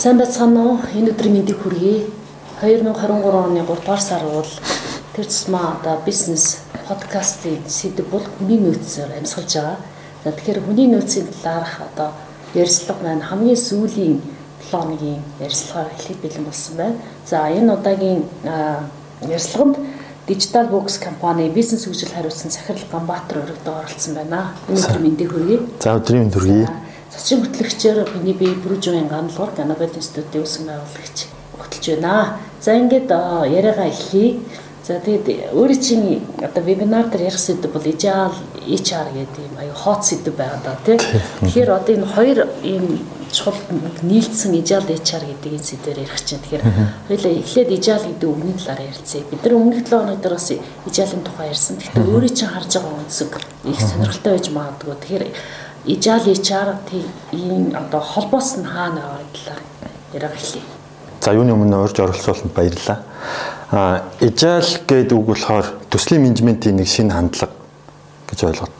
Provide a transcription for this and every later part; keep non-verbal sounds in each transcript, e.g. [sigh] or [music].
Сайн байцгаана уу? Энэ өдрийн мэндийг хүргэе. 2023 оны 3 дугаар сар бол тэр тусмаа одоо бизнес подкастын сэдв бол хүний нөөцөөр амьсгалж байгаа. За тэгэхээр хүний нөөцийн талаарх одоо ярилцлага маань хамгийн сүүлийн 7 хоногийн ярилцлагаар эхлэх бэлэн болсон байна. За энэ удаагийн ярилцлаганд Digital Box компани бизнес хөгжил хариуцсан Сахирал Ганбаатар өргөдөө оролцсон байна. Энэ өдрийн мэндийг хүргэе. За өдрийн мэнд хүргэе. Засгийн хөтлөгчөөр миний бие Бүрүжийн гандлуур Ганабел институтын үүсгэн байгуулагч хөтлж байна. За ингээд яриагаа эхлэе. За тэгээд өөрийн чинь одоо вебинар дээр ярих сэдв бол ижаал HR гэдэг юм аюу хот сэдв байгаа да тий. Тэгэхээр одоо энэ хоёр ийм чухал нийлдсэн ижаал HR гэдэг энэ сэдвээр ярих чинь. Тэгэхээр хоёлаа эхлээд ижаал гэдэг үгний талаар ярилцъя. Бид нар өмнөх 7 хоног дээр бас ижаалын тухай ярьсан. Гэхдээ өөрийн чинь харж байгаа үндсэг их сонирхолтой байж магадгүй. Тэгэхээр ижаал HR тийм одоо холбоос нь хаана байгаа талаар яриа эхлэе. За юуны өмнө орж оролцуулсанд баярлалаа. А ижаал гэдэг үг болохоор төслийн менежментийн нэг шинэ хандлага гэж ойлгоод.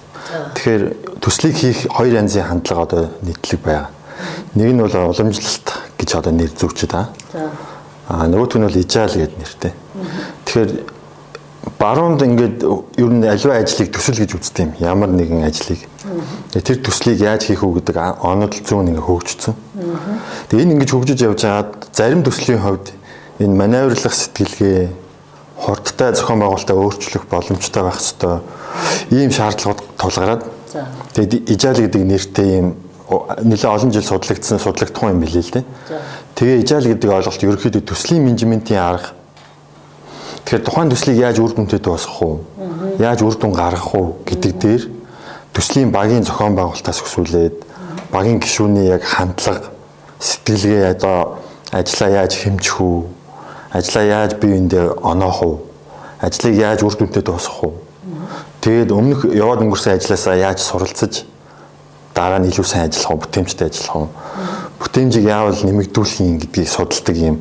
Тэгэхээр төслийг хийх хоёр янзын хандлага одоо нийтлэг байгаа. Нэг нь бол уламжлалт гэж одоо нэр зүүчихэд аа. А нөгөөх нь бол ижаал гэдэг нэртэй. Тэгэхээр баруунд ингээд ер нь аливаа ажлыг төсөл гэж үздэг юм. Ямар нэгэн ажлыг. Тэр төслийг яаж хийх үү гэдэг онол зүүн ингээд хөгжсөн. Тэгээ энэ ингэж хөгжиж явж байгаад зарим төслийн хувьд энэ маневрлах сэтгэлгээ хурдтай зохион байгуулалтаа өөрчлөх боломжтой байх ёстой. Ийм шаардлагууд тулгараад. Тэгээд ижаал гэдэг нэртэй ийм нэлээ олон жил судлагдсан судлагдсан юм билээ л дээ. Тэгээ ижаал гэдэг ойлголт ерөөхдөө төслийн менежментийн арга Тэгэхээр тухайн төслийг яаж үр дүнтэй дуусгах уу? Яаж үр дүн гаргах уу гэдэг дээр төслийн багийн зохион байгуулалтаас өсвүүлээд багийн гишүүний яг хандлага сэтгэлгээ одоо ажлаа яаж хэмжих үү? Ажлаа яаж бие биендээ оноох уу? Ажлыг яаж үр дүнтэй дуусгах уу? Тэгээд өмнөх яваад өнгөрсөн ажилласаа яаж суралцаж дараа нь илүү сайн ажиллах уу? Бүтээмжтэй ажиллах уу? Бүтээмжийг яавал нэмэгдүүлэх юм гэдгийг судалдаг юм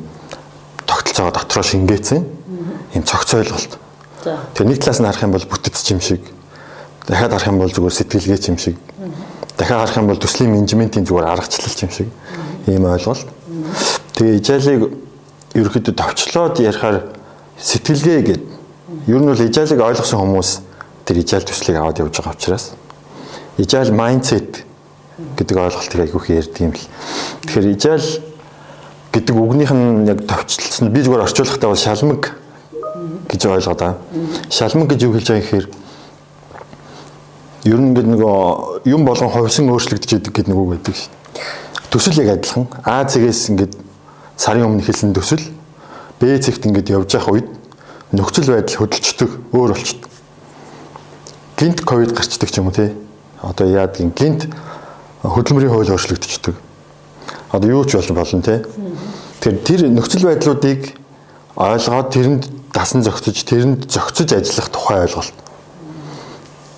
тогтолцоогоо дотроо шингээсэн ийм цогц ойлголт. За. Тэгээ нэг талаас нь харах юм бол бүтэц юм шиг. Дахиад харах юм бол зүгээр сэтгэлгээч юм шиг. Дахиад харах юм бол төслийн менежментийн зүгээр аргачлал юм шиг. Ийм ойлголт. Тэгээ ижаалыг ерөөхдөө товчлоод ярихаар сэтгэлгээ гэдэг. Ер нь бол ижаалыг ойлгосон хүмүүс тэр ижаал төслийг аваад явж байгаа учраас ижаал майндсет гэдэг ойлголтыг айгүйх ярьдаг юм л. Тэгэхээр ижаал гэдэг үгнийх нь яг товчлсон би зүгээр орчуулахдаа бол шалмаг гэж ойлгоод байгаа. Шалман гэж юу хэлж байгаа гэхээр ер нь ингээд нөгөө юм болгон ховсон өөрчлөгдөж идэг гэдэг нэг үг байдаг шин. Төсөл яг адилхан. А цэгээс ингээд сарын өмнө хэлсэн төсөл Б цэгт ингээд явж явах үед нөхцөл байдал хөдөлчдөг, өөр болчдөг. Гинт ковид гарчдаг ч юм уу те. Одоо яадгийн гинт хөдөлмөрийн хууль өөрчлөгдчихдөг. Одоо юу ч болно те. Тэгэхээр тэр нөхцөл байдлуудыг ойлгоод тэрэнд дасан зохицож тэрэнд зохицож ажиллах тухай ойлголт.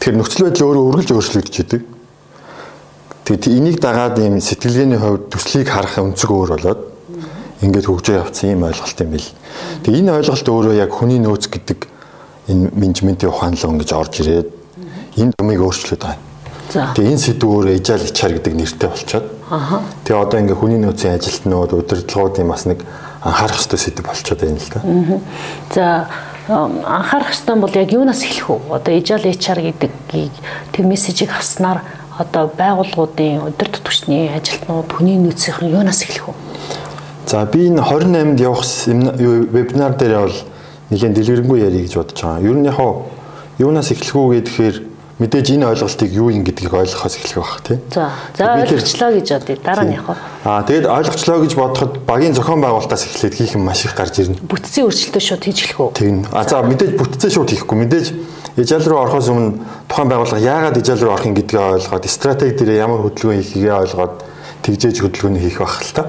Тэгэхээр нөхцөл байдал өөрөө үргэлж өөрчлөгдөж идэг. Тэгээд энийг дагаад ийм сэтгэлгээний хувьд төслийг харах өнцөг өөр болоод ингээд хөгжөө явцсан ийм ойлголт юм бэл. Тэгээд энэ ойлголт өөрөө яг хүний нөөц гэдэг энэ менежментийн ухаанлал ингэж орж ирээд энэ юмыг өөрчлөөд байгаа. Тэгээ энэ сэдв өөрөө ижаал ичаар гэдэг нэртэй болчиход. Тэгээ одоо ингээ хүний нөөцийн ажилтнууд удирдлагуудын бас нэг анхаарах ёстой сэдв болчиход байна л да. За анхаарах ёстой бол яг юунаас эхлэх вэ? Одоо ижаал HR гэдгийг тэр мессежийг авснаар одоо байгууллагуудын өдөр тутагчны ажилтнууд хүний нөөцийн юунаас эхлэх вэ? За би энэ 28-нд явах вебинар дээр бол нэгэн дэлгэрэнгүй ярих гэж бодож байгаа. Ер нь яг юунаас эхлэх үү гэхээр мэдээж энэ ойлголтыг юу юм гэдгийг ойлгохоос эхлэх байх тий. За. За ойлгочлоо гэж бодъё. Дараа нь явах. Аа тэгээд ойлгочлоо гэж бодоход багийн зохион байгуулалтаас эхлээд хийх юм маш их гарч ирнэ. Бүтцийн өөрчлөлтөө шууд хийж эхлэх үү? Тийм. А за мэдээж бүтцээ шууд хийхгүй. Мэдээж ижаал руу орохоос өмнө тухайн байгууллага яагаад ижаал руу орохын гэдгийг ойлгоод стратеги дээр ямар хөдөлгөөн хийхээ ойлгоод тэгжээж хөдөлгөөний хийх байх л та.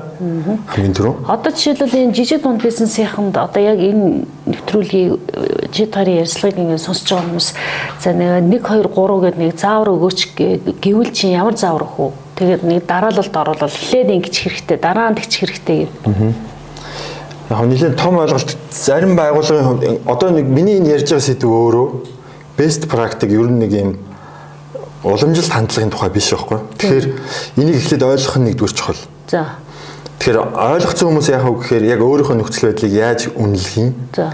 Хамгийн түрүү. Одоо жишээлбэл энэ жижиг дунд бизнесийнхэнд одоо яг энэ нэвтрүүлгийн житарын ярьцлагыг ингээд сонсож байгаа хүмүүс за нэг 2 3 гэдэг нэг заавар өгөөч гэвэл чи ямар заавар өх үү? Тэгээд нэг дараалалд оруулал эхлээд ингэж хэрэгтэй дараа нь тэгчих хэрэгтэй гэдэг. Яг нэлээд том ойлголт зарим байгууллагын хувьд одоо нэг миний энэ ярьж байгаа сэдв өөрөө best practice ер нь нэг юм уламжилт хандлагын тухай биш байхгүй. Тэгэхээр энийг эхлээд ойлгох нь нэгдүгээр чухал. За. Тэгэхээр ойлгоцсон хүмүүс яах вэ гэхээр яг өөрийнхөө нөхцөл байдлыг яаж үнэлэх юм? За.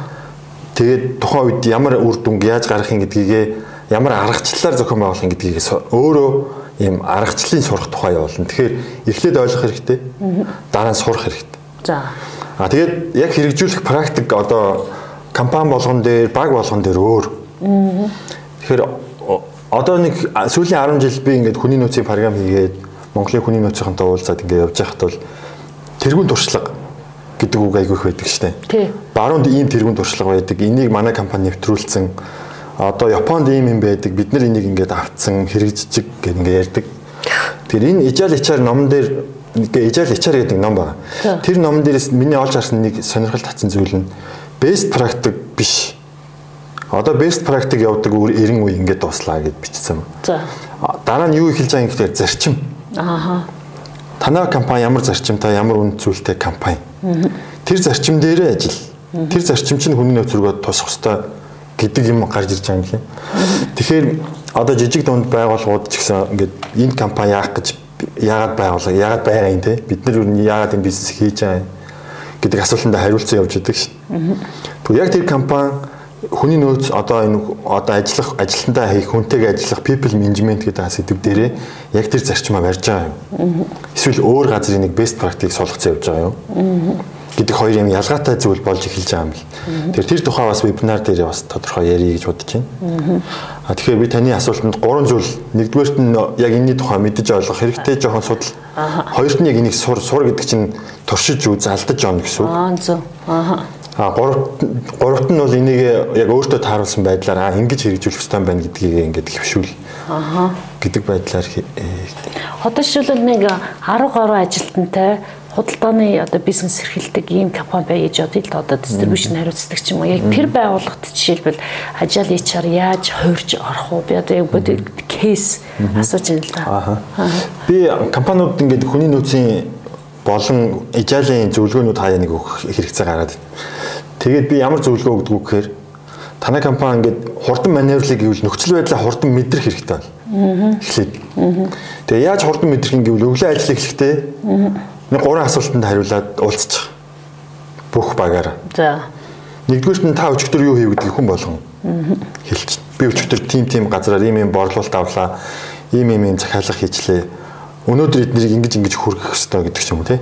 Тэгээд тухайн үед ямар үр дүнг яаж гаргах юм гэдгийгээ ямар аргачлалаар зохион байгуулах юм гэдгийг өөрөө ийм аргачлалын сурах тухай явуулна. Тэгэхээр эхлээд ойлгох хэрэгтэй. Дараа нь сурах хэрэгтэй. За. А тэгээд яг хэрэгжүүлэх практик одоо компани болгон дээр, баг болгон дээр өөр. Тэгэхээр одоо нэг сүүлийн 10 жил би ингээд хүний нөөцийн програм хийгээд Монголын хүний нөөцийнхэнтэй уулзаад ингээд явж байхад бол тэргуун туршлага гэдэг үг айгүйх байдаг штэ. Тий. Баруунд ийм тэргуун туршлага байдаг. Энийг манай компани нэвтрүүлсэн. Одоо Японд ийм юм байдаг. Бид нар энийг ингээд авцсан, хэрэгжиж гэх ингээд ярьдаг. Тэр энэ ижаал ичаар номон дээр нэг ижаал ичаар гэдэг ном байна. Тэр номон дээрээс миний олж харсан нэг сонирхол татсан зүйл нь best practice биш. Одоо best practice явдаг эрен үе ингээд дуслаа гэд бичсэн. За. Дараа нь юу эхэлж байгаа юм гэхээр зарчим. Ааха. Танай компани ямар зарчимтай, ямар үнд зүйлтэй компани. Тэр зарчим дээрээ ажил. Тэр зарчим чинь хүний нөөц рүүгээ тусах хэвээр гэдэг юм гарч ирж байгаа юм лээ. Тэгэхээр одоо жижиг дунд байгууллагууд ч гэсэн ингээд энэ компани яах гэж яагаад байгуулга, яагаад байгаа юм те? Бид нар юу яагаад энэ бизнес хийж байгаа гэдэг асуултанд хариулцсан явж байдаг шүү. Тэгвэл яг тэр компани хүний нөөц одоо энэ одоо ажиллах ажилтнаа хийх хүнтэйг ажиллах people management гэдэг сэдв дээрээ яг тэр зарчмаа барьж байгаа юм. Эсвэл өөр газрын нэг best practice солилцсон явж байгаа юм. гэдэг хоёр юм ялгаатай зүйл болж эхэлж байгаа юм л. Тэр тэр тухай бас вебинар дээр бас тодорхой ярих гэж бодож байна. А тэгэхээр би таны асуултанд гурван зүйл нэгдүгээрт нь яг энэний тухай мэдэж ойлгох хэрэгтэй жоохон судал. Хоёрт нь яг энийг сур сур гэдэг чинь туршиж үз алдаж явна гэсэн үг. Аа зөв. Ааха. А гуравт гуравт нь бол энийг яг өөртөө тааруулсан байдлаар а ингэж хэрэгжүүлэх хэрэгтэй байна гэдгийг ингээд хөвшүүл. Ааха. гэдэг байдлаар Одоо жишээлбэл нэг 10 гаруй ажилтнтай худалдааны одоо бизнес эрхэлдэг ийм компани бай гэж одоо л одоо дистрибьюшн хариуцдаг ч юм уу. Яг тэр байгууллагт жишээлбэл ажил HR яаж хувирж орох уу? Би одоо яг бодит кейс асууж байна л да. Аа. Би компаниуд ингээд хүний нөөцийн болон ижаалын зөвлөгөөнүүд хаяа нэг өгөх хэрэгцээ гараад байна. Тэгээд би ямар зөвлөгөө өгдөг вэ гэхээр танай компани ингээд хурдан маневрлыг гэвэл нөхцөл байдлаа хурдан мэдрэх хэрэгтэй байна. Эхлээд. Тэгээ яаж хурдан мэдрэх юм гэвэл өглөө ажил эхлэхдээ нэг гурван асуултанд хариулаад уулзчих. Бүх багаараа. За. Нэгдүгürt нь та өчигдөр юу хийв гэдгийг хүн болгон хэлчих. Би өчигдөр тим тим газраар ийм ийм борлуулалт авлаа. Ийм ийм ийм захиалга хийчлээ. Өнөөдөр эднийг ингэж ингэж хүргэх хэрэгтэй гэдэг ч юм уу тий.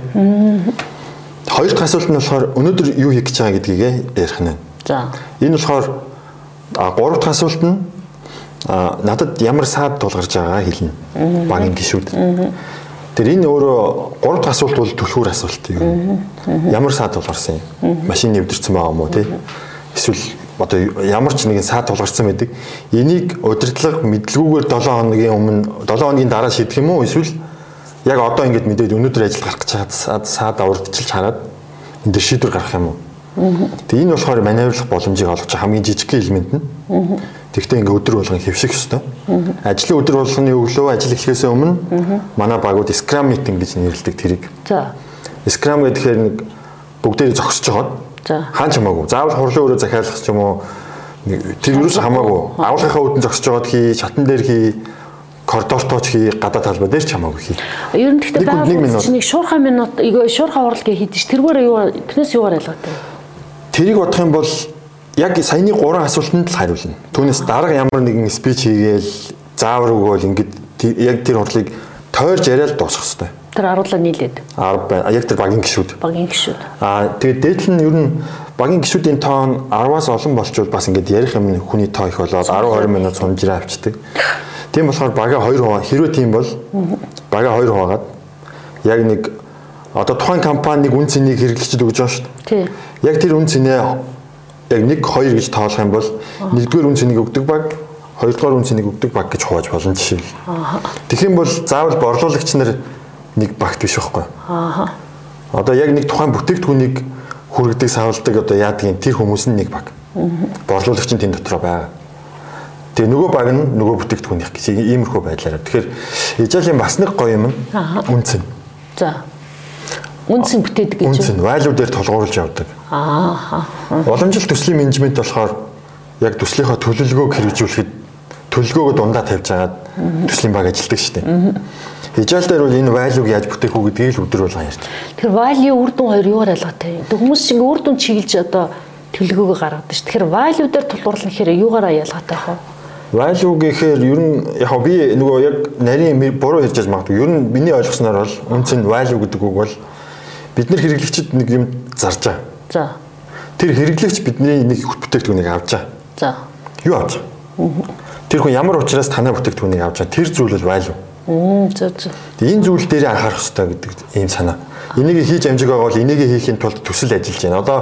Хоёр дахь асуулт нь болохоор өнөөдөр юу хийх гэж байгаа гэдгийг ярих нь. За. Энэ болохоор гурав дахь асуулт нь надад ямар саад тулгарч байгаагаа хэлнэ. Багийн гişүүд. Тэр энэ өөрөө гурав дахь асуулт бол түлхүүр асуулт юм. Ямар саад тулгарсан юм? Машин нэвдэрсэн байгаа юм уу тий? Эсвэл одоо ямар ч нэгэн саад тулгарсан байдаг. Энийг удирдлага мэдлгүүгээр 7 хоногийн өмнө 7 хоногийн дараа шийдэх юм уу? Эсвэл яг одоо ингэж мэдээд өнөөдөр ажил гарах гэж чад саад урдчилж хараад энэ дээр шийдвэр гаргах юм уу? Тэгээ энэ болохоор маневрлах боломжийг олгож хамгийн жижиг элемент нь. Тэгвэл ингээ өдөр болгон хэвших ёстой. Ажлын өдөр болгоны өглөө ажил эхлэхээс өмнө манай багууд Scrum meeting гэж нэрлэдэг тэрийг. За. Scrum гэхээр нэг бүгдээрээ зогсож жоод За. хаан ч хамаагүй. Заавал хурлын өрөө захиалах ч юм уу тэр юус хамаагүй. Агуулгынхаа үүдэн зогсож жоод хий, шатан дээр хий коридортооч хий гадаад талбай дээр ч хамаагүй хий. Ер нь гэхдээ байгууллагч нэг шуурхай минут игээ шуурхай уралгээ хийдэж тэргээр юу тэрнээс юугаар ялгаатай. Тэрийг бодох юм бол яг саяны гурван асуултанд л хариулна. Түүнээс дарга ямар нэгэн спич хийгээл заавар өгөөл ингээд яг тэр хурлыг тойрж яриад дуусгах хэрэгтэй. Тэр аруулаа нийлээд 10 байна. Яг тэр багийн гişүүд. багийн гişүүд. Аа тэгээд дээдл нь ер нь багийн гişүүдийн тоон 10-аас олон болчвол бас ингээд ярих юм хүний тоо их болоод 10 20 минут сунжираа авчдаг. Тийм болохоор бага 2 хуваа хэрвээ тийм бол бага 2 хуваагаад яг нэг одоо тухайн компаниг үн цэнийг хэрэглэгчд өгж байгаа шүү дээ. Тий. Яг тэр үн цэнээ яг 1 2 гэж тоолох юм бол нэгдүгээр үн цэнийг өгдөг баг, хоёрдугаар үн цэнийг өгдөг баг гэж хувааж болно жишээл. Тэгэх юм бол заавал борлуулагч нар нэг багт биш байхгүй. Ааха. Одоо яг нэг тухайн бүтээгдэхүүнийг хүргэдэг, савладаг одоо яадгийн тэр хүмүүс нь нэг баг. Борлуулагч нь тэнд дотроо байгаа. Тэгээ нөгөө баг нь нөгөө бүтээгдэхүүнийх гэж иймэрхүү байдлаараа. Тэгэхээр ижаалийн бас нэг гоё юм нь үнцэн. За. Үнсэн бүтээдэг гэж. Үнцэн валю дээр толгуурлаж явдаг. Ааха. Уламжлалт төслийн менежмент болохоор яг төслийнхөө төлөвлөгөөг хэрэгжүүлэхэд төлөвлөгөөгөө дундаа тавьж агаад төслийн баг ажилтдаг шүү дээ. Ижаал дээр бол энэ value-г яаж бүтээх үү гэдгийг л өдөр болгон ярьж. Тэгэхээр value үр дүн хоёр юугаар ялгаатай? Тэг хүмүүс шиг үр дүн чиглэж одоо төлөвлөгөөгөө гаргадаг ш. Тэгэхээр value дээр тулгуурлах гэхээр юугаараа ялгаатай хаа? Value гэхээр ер нь яг би нөгөө яг нарийн буруу ярьж магадгүй. Ер нь миний ойлгосноор бол нь value гэдэг үг бол бид нар хэрэглэгчид нэг юм зарж байгаа. За. Тэр хэрэглэгч бидний нэг бүтээгдэхүүнийг авч байгаа. За. Юу авч байгаа? Тэр хүн ямар учраас танай бүтээгдэхүүнийг авч байгаа. Тэр зүйл бол value. Мм зөв зөв. Энэ зүйл дээр анхаарах хэрэгтэй гэдэг ийм санаа. Энийг хийж амжиг байгаа бол энийг хийхин тулд төсөл ажиллаж байна. Одоо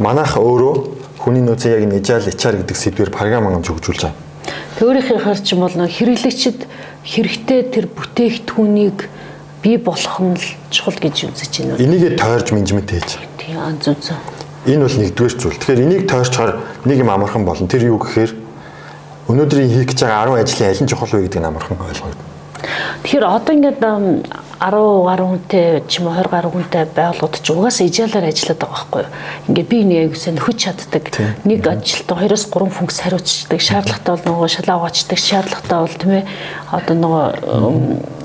манайх өөрөө хүний нөөцийн яг agile HR гэдэг сэдвээр програм амж хөгжүүлж байгаа. Өөрийнхөө харч юм бол нэг хэрэглэгчд хэрэгтэй тэр бүтээгдэхүүнийг бий болгох нь л чухал гэж үзэж байна. Энийг тойрж менежмент хийж байгаа. Тийм зүг зүг. Энэ бол нэгдүгээр зүйл. Тэгэхээр энийг тойрчхоор нэг юм амархан болно. Тэр юу гэхээр өнөөдрийн хийх гэж байгаа 10 ажлын аль нь чухал вэ гэдгийг амархан ойлгоо. Тэгэхээр одоо ингээд 10 гаруй хүнтэй ч юм уу 20 гаруй хүнтэй байгууллагууд ч угаасаа ижаалаар ажилладаг байхгүй юу. Ингээд би нэг сайн хүч чаддаг. Нэг ажилтан 2-оос 3 функц хариуцдаг. Шаардлагатай бол нөгөө шалаа угаачдаг. Шаардлагатай бол тийм ээ одоо нөгөө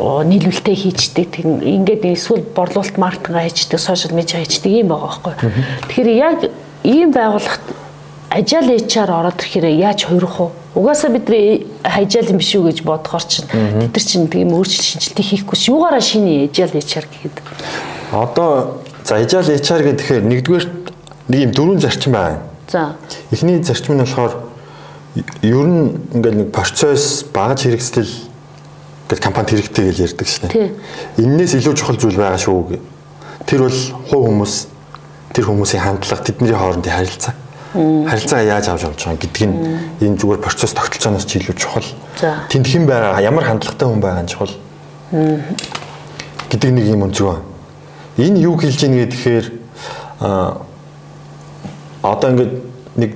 нийлүүлэлтээ хийждэг. Ингээд эсвэл борлуулалт маркетинг хийждэг, сошиал медиа хийждэг юм байгаа байхгүй юу. Тэгэхээр яг ийм байгууллагт ажаал HR ороод ирэхээр яаж хуурах вэ? Угаасаа бидний хайжаал юм биш үү гэж бодохоор чинь бид нар чинь тийм өөрчлөлт шинжилтийг хийхгүй ш. Юугаараа шинэ ажаал HR гэхэд. Одоо за ажаал HR гэхээр нэгдүгээр нэг юм дөрвөн зарчим байна. За. Эхний зарчим нь болохоор ер нь ингээл нэг процесс багаж хэрэгсэл гэдэг компанид хэрэгтэй гэж ярьдаг шнэ. Эннээс илүү чухал зүйл байгаа шүү. Тэр бол хувь хүмүүс тэр хүмүүсийн хандлага тэдний хоорондын харилцаа харилцаа яаж авч явж байгаа гэдг нь энэ зүгээр процесс тогтолцооноос ч илүү чухал. Тэнд хэн байгаа, ямар хандлагатай хүн байгаа нь чухал. гэдэг нэг юм өнцгөө. Энэ юу хэлж ийн гэхээр а одоо ингээд нэг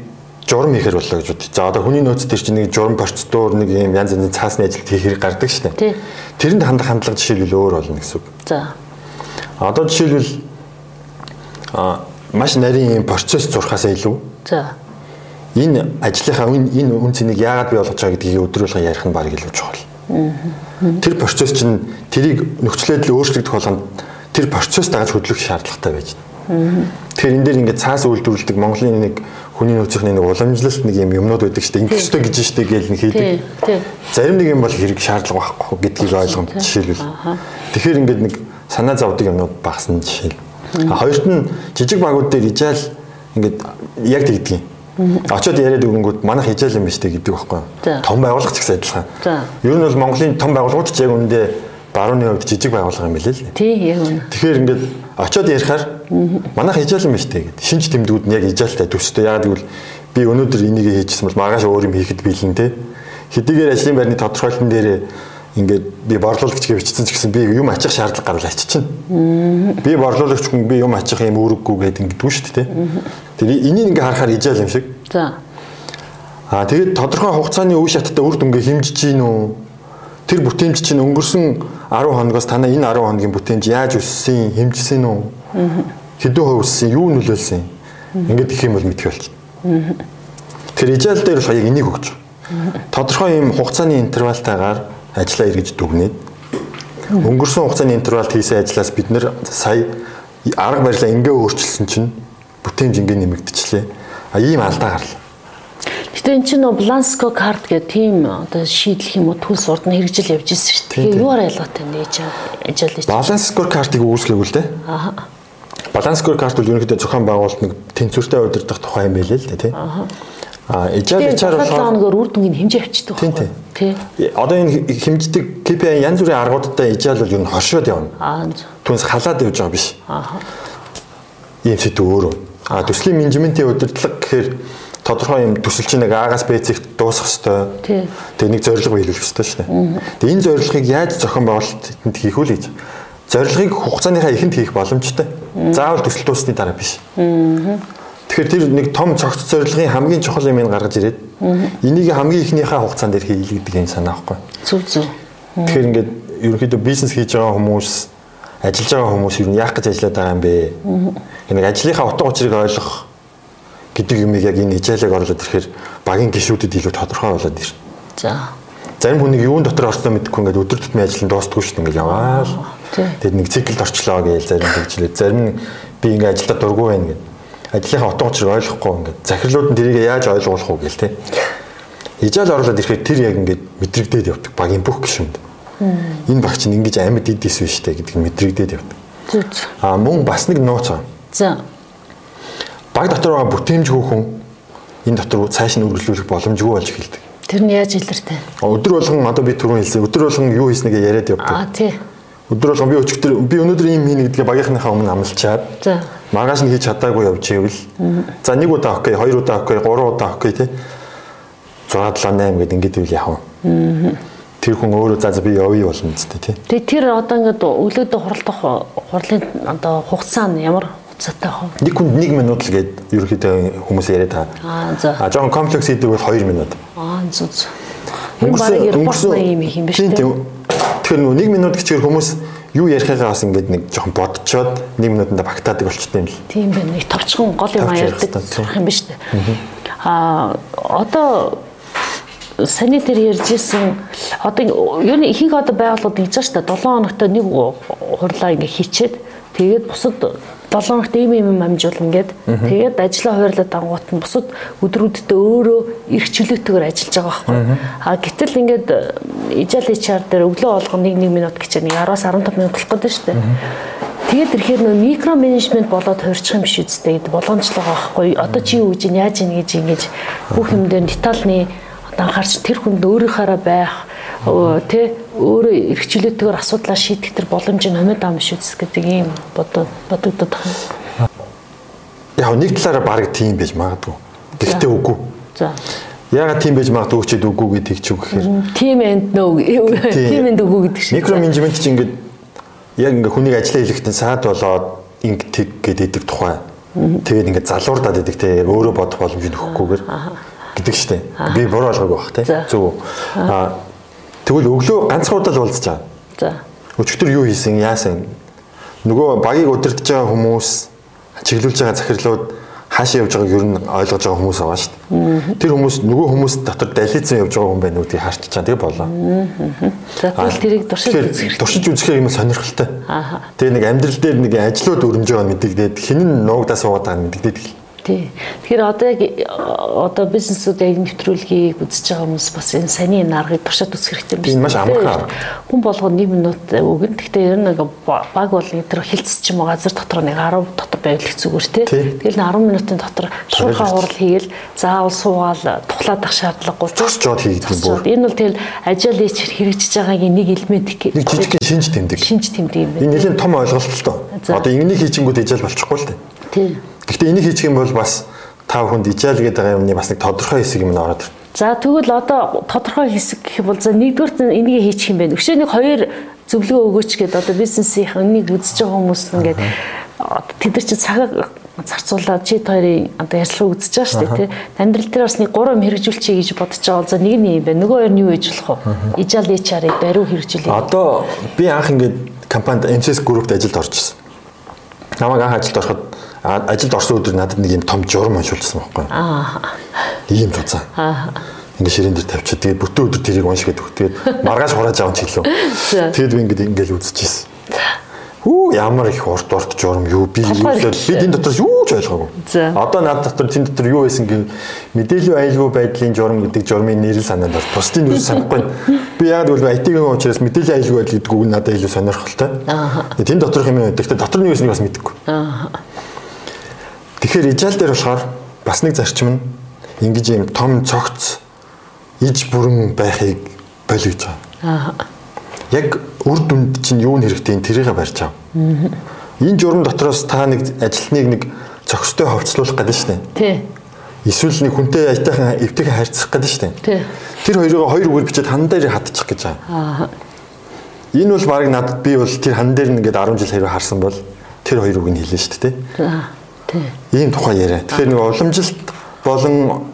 журам хийхэр боллоо гэж бод. За одоо хүний нөөц төр чинь нэг журам процедур нэг юм янз янзын цаасны ажилт хийхэр гардаг шүү дээ. Тэрэнд хандах хандлага жишээлбэл өөр болно гэсэн үг. За. Одоо жишээлбэл а маш нарийн процесс зурхаасаа илүү За. Энэ ажлынхаа энэ үн цэнийг яагаад бий болгож байгаа гэдгийг өдрөөлгөн ярих нь баг илүү чухал. Тэр процесс чинь тэрийг нөхцөл байдал өөрчлөгдөх болгонд тэр процесс дагаж хөдлөх шаардлагатай байж байна. Тэгэхээр энэ дээр ингээд цаас үйлдвэрлэдэг Монголын нэг хүний нөөцийн нэг уламжлалт нэг юм юмнууд байдаг шүү дээ. Ингээд өстой гэж штэ гээл нэг хийдэг. Зарим нэг юм бол хэрэг шаардлага байхгүй гэдгийг ойлгомж жишээлбэл. Тэгэхээр ингээд нэг санаа зовдөг юмнууд багсан жишээ. Хоёрт нь жижиг багууд дээр ижаал ингээд яг тэгдгийг. Очоод яриад өгөнгүүт манайх хижээл юм биш үү гэдэг байхгүй. Том байгууллага ч гэсэн адилхан. Ер нь бол Монголын том байгууллагууд ч яг үндэ барууны хувьд жижиг байгууллага юм билээ л. Тий, яг үнэ. Тэгэхээр ингээд очоод ярихаар манайх хижээл юм биш үү гэдэг. Шинж тэмдгүүд нь яг хижээлтэй төстэй. Яг гэвэл би өнөөдөр энийг хийчихсэн бол маргааш өөр юм хийхэд биелэн те. Хэдийгээр ажлын байрны тодорхойлолтын дээр ингээд би борлуулагч гэж бичсэн ч гэсэн би юм ачих шаардлага гарвал аччихна. Би борлуулагч хүн би юм ачих юм үүрэггүй гэдэг ингэдэггүй шүү дээ. Тэр энийг ингээ харахаар ижаал юм шиг. За. Аа тэгээд тодорхой хугацааны үе шаттай үр дүнгээ хэмжиж гин үү? Тэр бүтээмж чинь өнгөрсөн 10 хоногоос танаа энэ 10 хоногийн бүтээмж яаж өссөн, хэмжилсэн үү? Хэдэн хувь өссөн, юу нөлөөлсөн? Ингээд их юм бол мэдэх болчих. Тэр ижаал дээр бол яг энийг өгч. Тодорхой юм хугацааны интервалтайгаар ажиллаа эргэж дүгнээд өнгөрсөн хугацааны интервалд хийсэн ажлаас бид нэр сая арга барилаа ингээ өөрчилсөн чинь бүтээмж ингээ нэмэгдчихлээ. А ийм алдаа гарлаа. Гэтэ эн чинь нөө Blanco card гэх тийм одоо шийдлэх юм уу төлс урд нь хэрэгжил явж ирсэн шүү дээ. Юугаар ялгаатай нээж ажиллаж байна. Balance card-ыг үүсгэв л дээ. Аа. Balance card бол ерөнхийдөө зохион байгуулалт нэг тэнцвэртэй удирдах тухай юм байлээ л дээ, тийм. Аа. А ижаал ичаар болохоор нөгөө үр дүнгийн хэмжээ авчдаг байхгүй. Тий. Одоо энэ хэмждэг KPI янз бүрийн аргуудтай ижаал бол ер нь хоршоод явна. Аа. Түнс халаад явж байгаа биш. Аа. Ийм сэдв өөрөө. А төслийн менежментийн удирдлага гэхээр тодорхой юм төсөл чинь нэг А-гаас Б-ийг дуусгах хэвээр. Тэгээ нэг зорилго биелүүлэх хэвээр шүү дээ. Тэгээ энэ зорилгыг яаж зохион байгуулалтанд хийх вэ гэж. Зорилгыг хугацааныхаа эхэнд хийх боломжтой. Заавал төсөл дуусны дараа биш. Тэгэхээр тэр нэг том цогц зорилгын хамгийн чухал юм ин гаргаж ирээд энийг хамгийн ихнийхээ хугацаанд дээр хийлээ гэдэг юм санаа байхгүй. Зүг зүг. Тэгэхээр ингээд ерөнхийдөө бизнес хийж байгаа хүмүүс ажиллаж байгаа хүмүүс юу яах гэж ажиллаад байгаа юм бэ? Нэг ажлынхаа утга учирыг ойлгох гэдэг юмыг яг энэ хичээлэг орлоод ирэхээр багийн гişүүдэд илүү тодорхой болоод ирнэ. За. зарим хүнийг юун дотор орсноо мэдэхгүй ингээд өдөр тутмын ажил нь дуустгүй шүү дээ ингээд яваал. тий. Тэгэд нэг циклд орчлоо гэж зарим тэгжлээ. Зарим би ингээд ажилдаа дургүй байна гэд. Ажлынхаа утга учирыг ойлгохгүй ингээд захирлууд нь тэрийг яаж ойлгуулах уу гээл те. Ижаал орлоод ирэхэд тэр яг ингээд мэдрэгдээд явдаг багийн бүх гишүүнд. Энэ багч нь ингэж амьд идээс биш те гэдгийг мэдрэгдээд явдаг. Зүг. А мөн бас нэг нууц. За. баг дотор байгаа бүтээмжгүй хүн энэ дотор цааш нь үргэлжлүүлэх боломжгүй болж эхэлдэг. Тэр нь яаж илэртэй? Өдөр болгон одоо би түрүүн хэлсэн өдөр болгон юу хийснэгээ яриад явдаг. Аа тий. Өдөр болгон би өчигдөр би өнөөдөр ийм хийнэ гэдгээ багийнхныхаа өмнө амлчаад За. Маргааш нь хийж чадаагүй явж ивэл за нэг удаа окей, хоёр удаа окей, гурван удаа окей тий. 6 7 8 гэдэг ингэж ивэл яах вэ? Тэр хүн өөрөө за би явъя болно гэдэг тий. Тэгээ тэр одоо ингээд өглөөдөө хуралдах хурлын одоо хугацаа нь ямар хугацаатай хав? Нэг хүнд 1 минут л гээд ерөөхдөө хүмүүс яриад таа. Аа за. А жоохон комплекс хийдэг бол 2 минут. Аа зүг. зүг. Энэ баг репорт юм их юм биш үү? Тэгэхээр нөгөө 1 минут гэчихээр хүмүүс юу ярихыгаа бас ингээд нэг жоохон бодцоод 1 минутанда багтаадаг болчтой юм л. Тийм байна. Нэг товчхон гол юм ярьдаг сурах юм биш үү? Аа одоо саний дээр ярьжсэн одоо ер нь ихэнх одоо байгууллагууд гэж байна шүү дээ 7 хоногт нэг хурлаа ингээ хийчээд тэгээд бусад 7 хоногт ийм юм амжуулна гэд. Тэгээд ажлаа хуваарлаад ангуут нь бусад өдрүүдэд өөрөө эрх чөлөөтэйгээр ажиллаж байгаа байхгүй. А гэтэл ингээд ижаал HR дээр өглөө болгон 1 1 минут гэж нэг 10-аас 15 минут болох гэдэг шүү дээ. Тэгээд ирэхээр нөө микро менежмент болоод хуурчих юм биш үстэй гэдэг боломжлого байхгүй. Одоо чи юу гэж яаж ийн гэж ингэж бүх юм дээр детальны одоо анхаарч тэр хүнд өөрийнхаараа байх тэ өөрөө эрхчлөөтэйгээр асуудлаа шийдэх тэр боломж нь хомид ам үс гэдэг ийм бодод бодогдод байна. Яг нэг талаараа баг тийм байж магадгүй. Гэхдээ үгүй. За. Ягаад тийм байж магадгүй ч үгүй гэдгийг ч үг гэхээр Тим энд нөө тим энд үгүй гэдэг шиг. микро менежмент чинь ингээд яг ингээд хүнийг ажиллаа хийлгэхдээ саад болоод инг тэг гэдэг тухай. Тэгээд ингээд залуурдаад идэг те өөрөө бодох боломж нөхөхгүйгээр гэдэг штеп. Би буруу ойлгоогүй бах те. Зөв. Аа тэгвэл өглөө ганцхан удаа л уулзчаа. За. Өчигдөр юу хийсэн, яасан? Нөгөө багийг удирдах байгаа хүмүүс, чиглүүлж байгаа захирлууд хаашаа явж байгааг ер нь ойлгож байгаа хүмүүс байгаа шүү дээ. Тэр хүмүүс нөгөө хүмүүс дотор далицсан явж байгаа хүн байна уу гэдгийг харч чаа тэгээ болоо. За тэгвэл тэрийг туршиж үзэх туршиж үзэхээр юм сонирхолтой. Тэгээ нэг амьдрал дээр нэг ажлууд өрнөж байгаа мэдэгдээд хин нь нуугдаа суугаад байгаа мэдэгдээд гэл. Тий. Тэгэхээр одоо яг э, одоо бизнесүүд яг нэвтрүүлгийг үзэж байгаа хүмүүс бас энэ саний энэ аргыг туршаад үзэх хэрэгтэй юм Энэ маш амархан. Хүн болгоо 1 минут өгөн. Гэхдээ ер нь нэг ба- баг бол тэр хилцэж ч юм газар дотор нэг 10 дотор байвал их зүгээр тий. Тий. Тэгэл нэг 10 минутын дотор шуурхаа хурал хийгээл заавал суугаал тухлаад ах шаардлагагүй. Юм Зогсчоод. бүр. Энэ бол тэгэл ажил хийж хэрэгжиж байгаагийн нэг элемент гэх. Нэг жижигхэн шинж тэмдэг. шинж тэмдэг юм Энэ байна. нэлээд том ойлголт л тоо. Одоо ингэнийг хийчихэнгүүт ижил болчихгүй л дээ. Тий. Гэхдээ энийг хийчих юм бол бас та бүхэнд ижил гэдэг байгаа юмны бас нэг тодорхой хэсэг юм ороод ирнэ. За тэгвэл одоо тодорхой хэсэг гэх юм бол за нэгдүгээр энийг хийчих юм байна. Өшөө нэг хоёр зөвлөгөө өгөөч гэдэг одоо бизнесийн энийг үзэж байгаа хүмүүс ингээд одоо тэд нар чинь цагаа зарцуулаад чи хоёрын одоо ярьслаа үзэж байгаа шүү дээ тий. Амьдрал дээр бас нэг гурван юм хэрэгжүүлчихье гэж бодож байгаа. За нэг нь юм байна. Нөгөө хоёр нь юу хийж болох вэ? Ижаал HR-ыг бариу хэрэгжүүлээ. Одоо би анх ингээд компанид MCS Group-д ажилд орчихсон. Намайг анх ажилд ороход ажилд орсон өдөр надад нэг юм том журам уншуулсан байхгүй. Аа. Ийм цуцаа. Аа. Ингээ ширээн дээр тавьчих. Тэгээд бүтэн өдөр тэрийг уншихэд өгөх. Тэгээд маргааш хурааж авч хэлв. За. Тэгээд би ингээд ингээл үзчихсэн. Хүү ямар их урт урт журам юу би Толгой би их. энэ дотор юу ч ойлгоогүй. Одоо над дотор тэн дотор юу байсан гин мэдээлэл аюулгүй байдлын журам гэдэг журмын нэрэл санаанд бол бусдын юу санахгүй. Би яг бол IT-ийн учраас мэдээлэл аюулгүй байдал гэдэг үг надад илүү сонирхолтой. Тэн доторх юм. Гэтэ дотор нь юу байсныг бас мэдэхгүй. Аа. Тэгэхээр ижаал дээр болохоор бас нэг зарчим нь ингэж юм том цогц иж бүрэн байхыг болио гэж байгаа. Аа. Яг үр дүнд чинь юу нь хэрэгтэй тэрийг барьж ав. Энэ журам дотроос та нэг ажилтныг нэг цогцтой ховцлуулах гэдэг нь шүү дээ. Тий. Эсвэл нэг хүнтэй аятайхан эвтэйхэн харьцах гэдэг нь шүү дээ. Тий. Тэр хоёроо хоёр үгээр бичээд хан дээр хатчих гэж байгаа. Аа. Энэ бол баг надад би бол тэр хан дээр нэгээд 10 жил хэрэг харсан бол тэр хоёр үг нь хэлнэ шүү дээ. За. Ийм тухай яриа. Тэгэхээр нэг уламжилт болон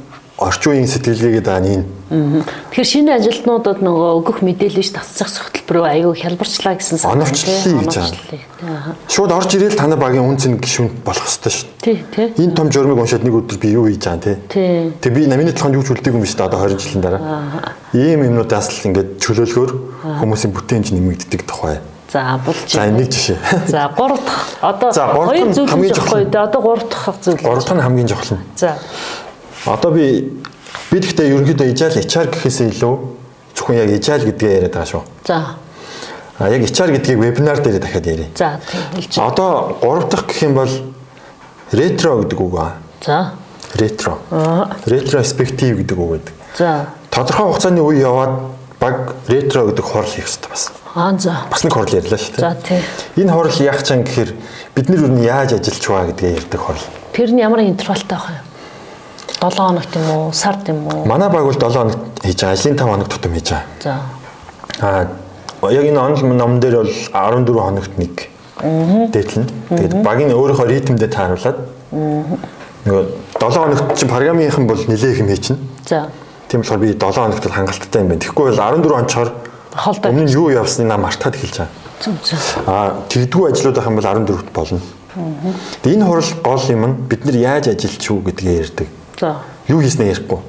орчин үеийн сэтгэлгээгээд байгаа нь. Мгм. Тэгэхээр шинэ ажилтнуудад нөгөө өгөх мэдээлэл ш тасцах хөтөлбөрөө аягүй хялбарчлаа гэсэн санаа. Оновчлолыг тий, гэж. Аа. Шууд орж ирээл танай багийн үн цэн гişүнд болох ёстой шүү. Тий, тий. Энэ том журмыг уншаад нэг өдөр би юу хийж байгаа те. Тий. Тэг би намины толгойд юу ч үлдээгүй юм шүү дээ одоо 20 жилийн дараа. Ийм юмнуудаас л ингээд чөлөөлгөөр хүмүүсийн бүтээмж нэмэгддэг тухай. За болж За байна. нэг жишээ. За 3 дахь одоо За, хоёр зүйл хамгийн дээ. Одоо 3 дахь зүйл. Гурав дахь нь хамгийн нь. За. Одоо би би гэхдээ ерөнхийдөө ижаал HR гэхээсээ илүү зөвхөн яг ижаал гэдгээ яриад байгаа шүү. За. А яг HR гэдгийг вебинар дээр дахиад ярив. За. Одоо гурав дахь гэх юм бол ретро гэдэг үг аа. За. Ретро. Ретроспектив гэдэг үг гэдэг. За. Тодорхой хугацааны үе яваад баг ретро гэдэг хурал хийх хэрэгтэй бас. Аа за. Бас нэг хурал ярьлаа шүү За дээ. тий. Энэ хурал яах чам гэхээр бид нар юу яаж ажиллаж байгаа гэдгээ ярьдаг хурал. Тэр нь ямар интервалтай байх юм? 7 хоногт юм уу? Сард юм уу? Манай баг бол 7 хоног хийж байгаа. Ажлын 5 хоног тутам хийж байгаа. За. Аа яг энэ онл ном дээр бол 14 хоногт нэг дээдлэн. Тэгээд багийн өөрийнхөө ритмдээ тааруулаад нөгөө 7 хоногт чинь програмынхан бол нилээх юм хий чинь. За. Тийм болохоор би 7 хоногт л хангалттай юм байна. Тэгэхгүй бол 14 онцоор өмнө нь юу явсныг нам мартаад эхэлж байгаа. Зүг зүг. Аа тэгдэггүй ажлууд ах юм бол 14-т болно. Тэгээд энэ хурал гол юм нь бид нар яаж ажиллаж шүү гэдгээ ярьдаг. За. Юу хийснээ ярихгүй.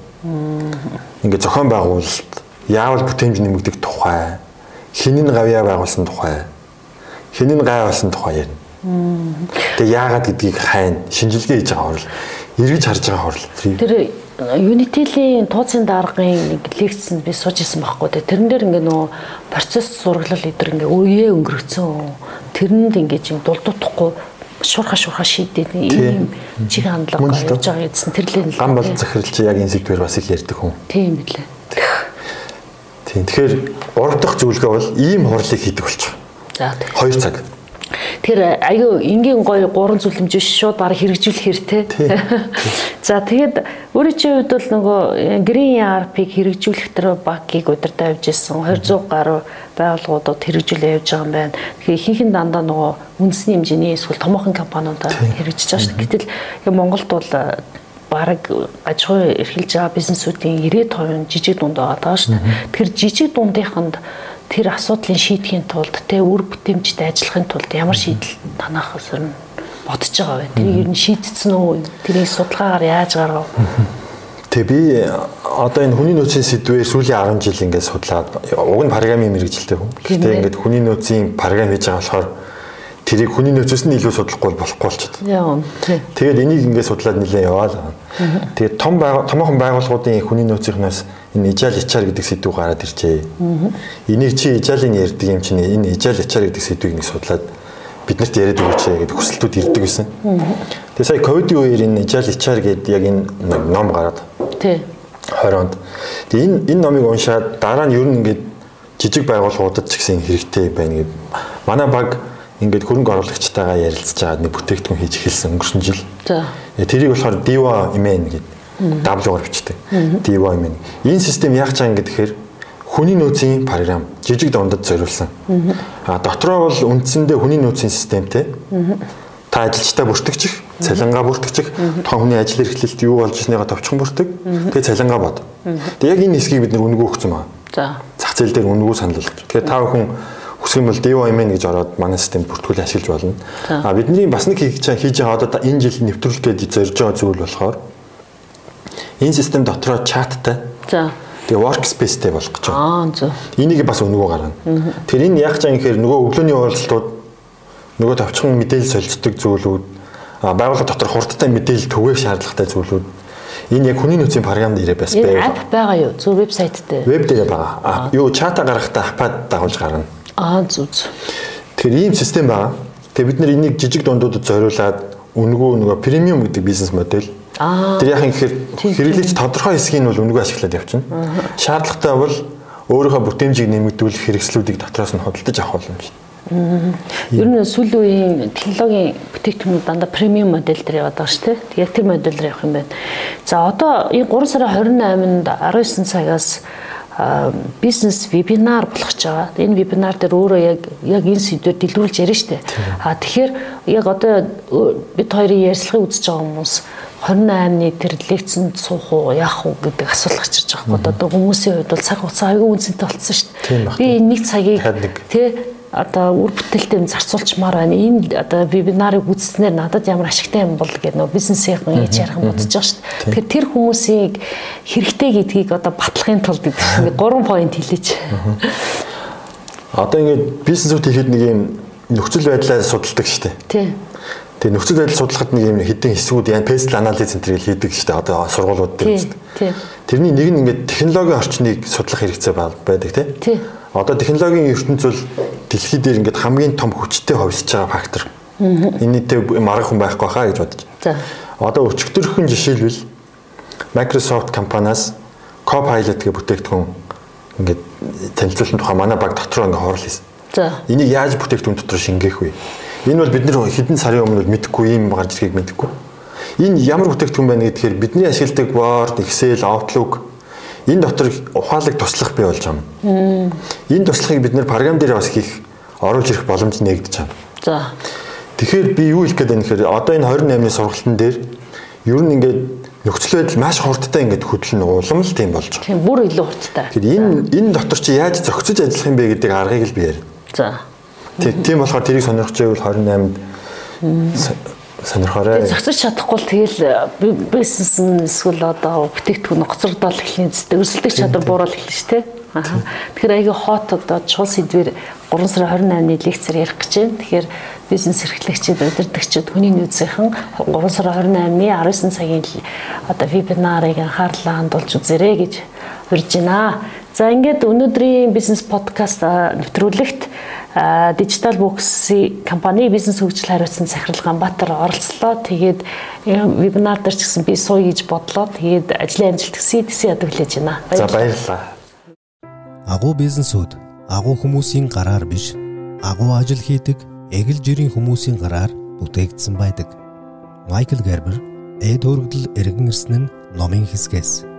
Ингээ зохион байгуулалт, яавал бүтээмж нэмэгдэх тухай, хинэн гавьяа байгуулсан тухай, хинэн гай болсон тухай ярина. Тэгээ яагаад гэдгийг хайна, шинжилгээ хийж байгаа хурал, эргэж харж байгаа хурал. Тэр Unity-лийн тууцын даргын нэг лекцэнд би сууж исэн байхгүй те. Тэрэн дээр ингээ нөө процесс зураглал эдэр ингээ өөе өнгөрцөн. Тэрэнд ингээ чинь дулдуудахгүй шурха шурха шийдээд ийм чиг хандлага явж байгаа гэсэн тэрлээ нь л Ган бол чи яг энэ сэдвэр бас их ярьдаг хүн. Тийм билээ. Тийм. Тэгэхээр гурав дахь зөвлөгөө бол ийм хурлыг хийдэг болчих. За тий. 2 цаг. Тэр аюу энгийн гоё гурван зүлэмж биш шууд бараг хэрэгжүүлэх хэрэгтэй. [laughs] За тэгээд өөрийн чинь хувьд бол нөгөө Green ERP-г хэрэгжүүлэх тэр багийг удирдах явж исэн 200 гаруй байгууллагуудад хэрэгжүүлээ явж байгаа юм байна. Тэгэхээр ихэнх нь дандаа нөгөө үндэсний хэмжээний эсвэл томоохон компаниудаар хэрэгжиж байгаа шүү дээ. Гэтэл Монголд бол бараг аж ахуй эрхэлж байгаа бизнесүүдийн 90% нь жижиг дунд байгаа шүү дээ. Тэгэхээр жижиг дундынханд тэр асуудлыг шийдэхин тулд тэ үр бүтээмжтэй ажиллахын тулд ямар шийдэл танах өсөр нь бодож байгаа вэ? Тэрийг ер нь шийдсэн үү? Тэрийг судалгаагаар яаж гаргав? Тэгээ би одоо энэ хүний нөөцийн сэдвээр сүүлийн 10 жил ингээд судлаад уг нь програмын мэрэгжилтэй хүн. Гэхдээ ээ. ингээд хүний нөөцийн програм хийж байгаа болохоор тэрийг хүний нөөцөөс нь илүү судлахгүй бол болохгүй болчиход. Тэгээд энийг ингээд судлаад нэлээд яваал. Тэгээд том томоохон байгууллагуудын хүний нөөцийнхнээс энэ ижаал ичаар гэдэг сэдв гараад ирчээ. Энийг чи ижаалын ярьдаг юм чинь энэ ижаал ичаар гэдэг сэдвийг нэг судлаад биднэрт яриад өгөөч гэдэг хүсэлтүүд ирдэг гэсэн. Тэгээд сая ковидын үеэр энэ ижаал ичаар гэдэг яг энэ ном гараад Тий. 20 онд. Тэгээ энэ энэ номыг уншаад дараа нь ер нь ингээд жижиг байгууллагуудад ч гэсэн хэрэгтэй байна гэд. Манай баг ингээд хөрөнгө оруулагчтайгаа ярилцж байгаа нэг бүтээгдэхүүн хийж эхэлсэн өнгөрсөн жил. За. Тэрийг болохоор Diva Imen гэд W-гаар бичдэг. Diva Imen. Энэ систем яах чаан гэхээр хүний нөөцийн програм жижиг дундад зориулсан. А дотроо бол үндсэндээ хүний нөөцийн системтэй. Та ажилчтай бүртгэгчих, цалингаа бүртгэгчих, тухайн хүний ажил эрхлэлт юу болж ирснийг товчхон бүртэг. Тэгээ цалингаа бод. Тэгээ яг энэ хэсгийг бид нэр үнгөө өгсөн байна. За. Зах зээл дээр үнгөө санал болгож. Тэгээ та бүхэн хүсэх юм бол Imen гэж ороод манай систем бүртгүүлээ ашиглаж болно. А бидний бас нэг хийж хийж байгаа одоо та- энэ жил нэвтрүүлэх гээд зорж байгаа зүйл болохоор энэ систем дотроо чаттай За. тэгээ workspaceтэй болох гэж байна. Аа, зөв. Энийг бас өнгөө гаргана. Тэгэхээр энэ яг чам гэхээр нөгөө өглөөний уулзалтууд нөгөө товчхон мэдээлэл солилцдог зүйлүүд байгууллага дотор хурдтай мэдээлэл түгээх шаардлагатай зүйлүүд энэ яг хүний нөөцийн програмд ирээ бас Энэ байв. апп байгаа юу? Зөв вебсайт дээр. Веб дээр байгаа. Юу чата гаргахтаа аппад дагуулж гаргана. Аа, зөв зөв. Тэгэхээр ийм систем байгаа. Тэгээ бид нар энийг жижиг дундуудад зориулаад үнгөө нөгөө премиум гэдэг бизнес модель. Тэр яхаа гэхээр Тийм, хэрэглэгч тодорхой хэсгийг нь бол үнгөө ашиглаад явчихна. Шаардлагатай бол өөрийнхөө бүтээмжийг нэмэгдүүлэх хэрэгслүүдийг дотроос нь худалдаж авах боломжтой. Ер нь сүүлийн үеийн технологийн бүтээгдэхүүнүүд дандаа премиум модель дээр яваад байгаа шүү дээ. Тэг яг тэр модель дээр явах юм байна. За одоо энэ 3 сарын 28-нд 19 цагаас бизнес вебинар болох гэж байгаа. Энэ вебинар дээр өөрөө яг яг энэ сэдвээр дэлгэрүүлж ярина шүү дээ. А тэгэхээр яг одоо бид хоёрын ярьцлагыг үзэж байгаа хүмүүс 28-ны тэр лекцэнд суух уу, яах уу гэдэг асуулт гарч ирж байгаа. Одоо хүмүүсийн хувьд бол цаг хугацаа аягүй үнцэнтэй болцсон шүү дээ. Би нэг цагийг. Тэ одоо үр бүтээлтэй зарцуулчмаар байна. Энэ одоо вебинарыг үзснээр надад ямар ашигтай юм бол гэдэг нөө бизнесийн яаж ярих бодож байгаа шүү дээ. Тэгэхээр тэр хүмүүсийг хэрэгтэй гэдгийг одоо батлахын тулд гэдэг чинь 3 point хэлээч. Одоо ингээд бизнесүүд хийхэд нэг юм нөхцөл байдлаа судалдаг шүү дээ. Тийм. Тэгээ нөхцөл байдал судлахад нэг юм хэдэн хэсгүүд яа пэсл анализ центр гэж хийдэг шүү дээ. Одоо сургуулиуд дээр шүү дээ. Тэрний нэг нь ингээд технологийн орчныг судлах хэрэгцээ байдаг тийм. Одоо технологийн ертөнц бол дэлхий дээр ингээд хамгийн том хүчтэй хувьсж байгаа фактор. Энэтэй марга хүн байхгүй хаа гэж бодож. За. Одоо өчигдөрхөн жишээлбэл Microsoft компаниас Copilot гэх бүтээгдэхүүн ингээд танилцуулсан тухай манай баг дотор ингээд хурал хийсэн. За. Энийг яаж бүтээгдэхүүн дотор шингээх вэ? Энэ бол бид нэр хэдэн сарын өмнө мэдэхгүй юм гарч ирхийг мэдэхгүй. Энэ ямар бүтээгдэхүүн байна гэдгээр бидний ашигладаг Word, Excel, Outlook энэ дотор ухаалаг туслах бий болж байгаа юм. Энэ туслахыг бид нэр програм дээр бас хийх оруулж ирэх боломж нэгдэж байна. За. Тэгэхээр би юу хэлэх гээд байна гэхээр одоо энэ 28-ны сургалтын дээр ер нь ингээд нөхцөл байдал маш хурдтай ингээд хөдлөн улам л тийм болж байгаа. Тийм бүр илүү хурдтай. Тэгэхээр энэ энэ дотор чи яаж зохицож ажиллах юм бэ гэдэг аргыг л би ярь. За. Тийм болохоор тэрийг сонирхож байвал 28-нд сонирхоорой. Зохицож чадахгүй л тэгэл бизнес нь эсвэл одоо бүтээгдэхүүн гоцрогдол эхлэх зү өрсөлдөх чадвар буурал эхэлнэ шүү дээ. Аа. Тэгэхээр аягүй хот одоо чул сэдвэр 3 сарын 28-ны лекцээр ярих гэж байна. Тэгэхээр бизнес эрхлэгчид, удирдагчид, хүний нөөцийнхэн 3 сарын 28-ны 19 цагийн одоо вебинарыг анхаарлаа хандуулж үзээрэй гэж урьж байна. За ингээд өнөөдрийн бизнес подкаст нэвтрүүлэгт Digital Books-ийн компани бизнес хөгжил хариуцсан Сахирал Ганбаатар оролцлоо. Тэгээд вебинар дээр ч гэсэн би сууя гэж бодлоо. Тэгээд ажлын амжилт төсөй төсөй ядуу хүлээж байна. За баярлалаа. Агуу бизнесүүд агуу хүмүүсийн гараар биш, агуу ажил хийдэг эгэл жирийн хүмүүсийн гараар бүтээгдсэн байдаг. Майкл Гербер, эд хөргөдөл эргэн ирсэн нь номын хэсгээс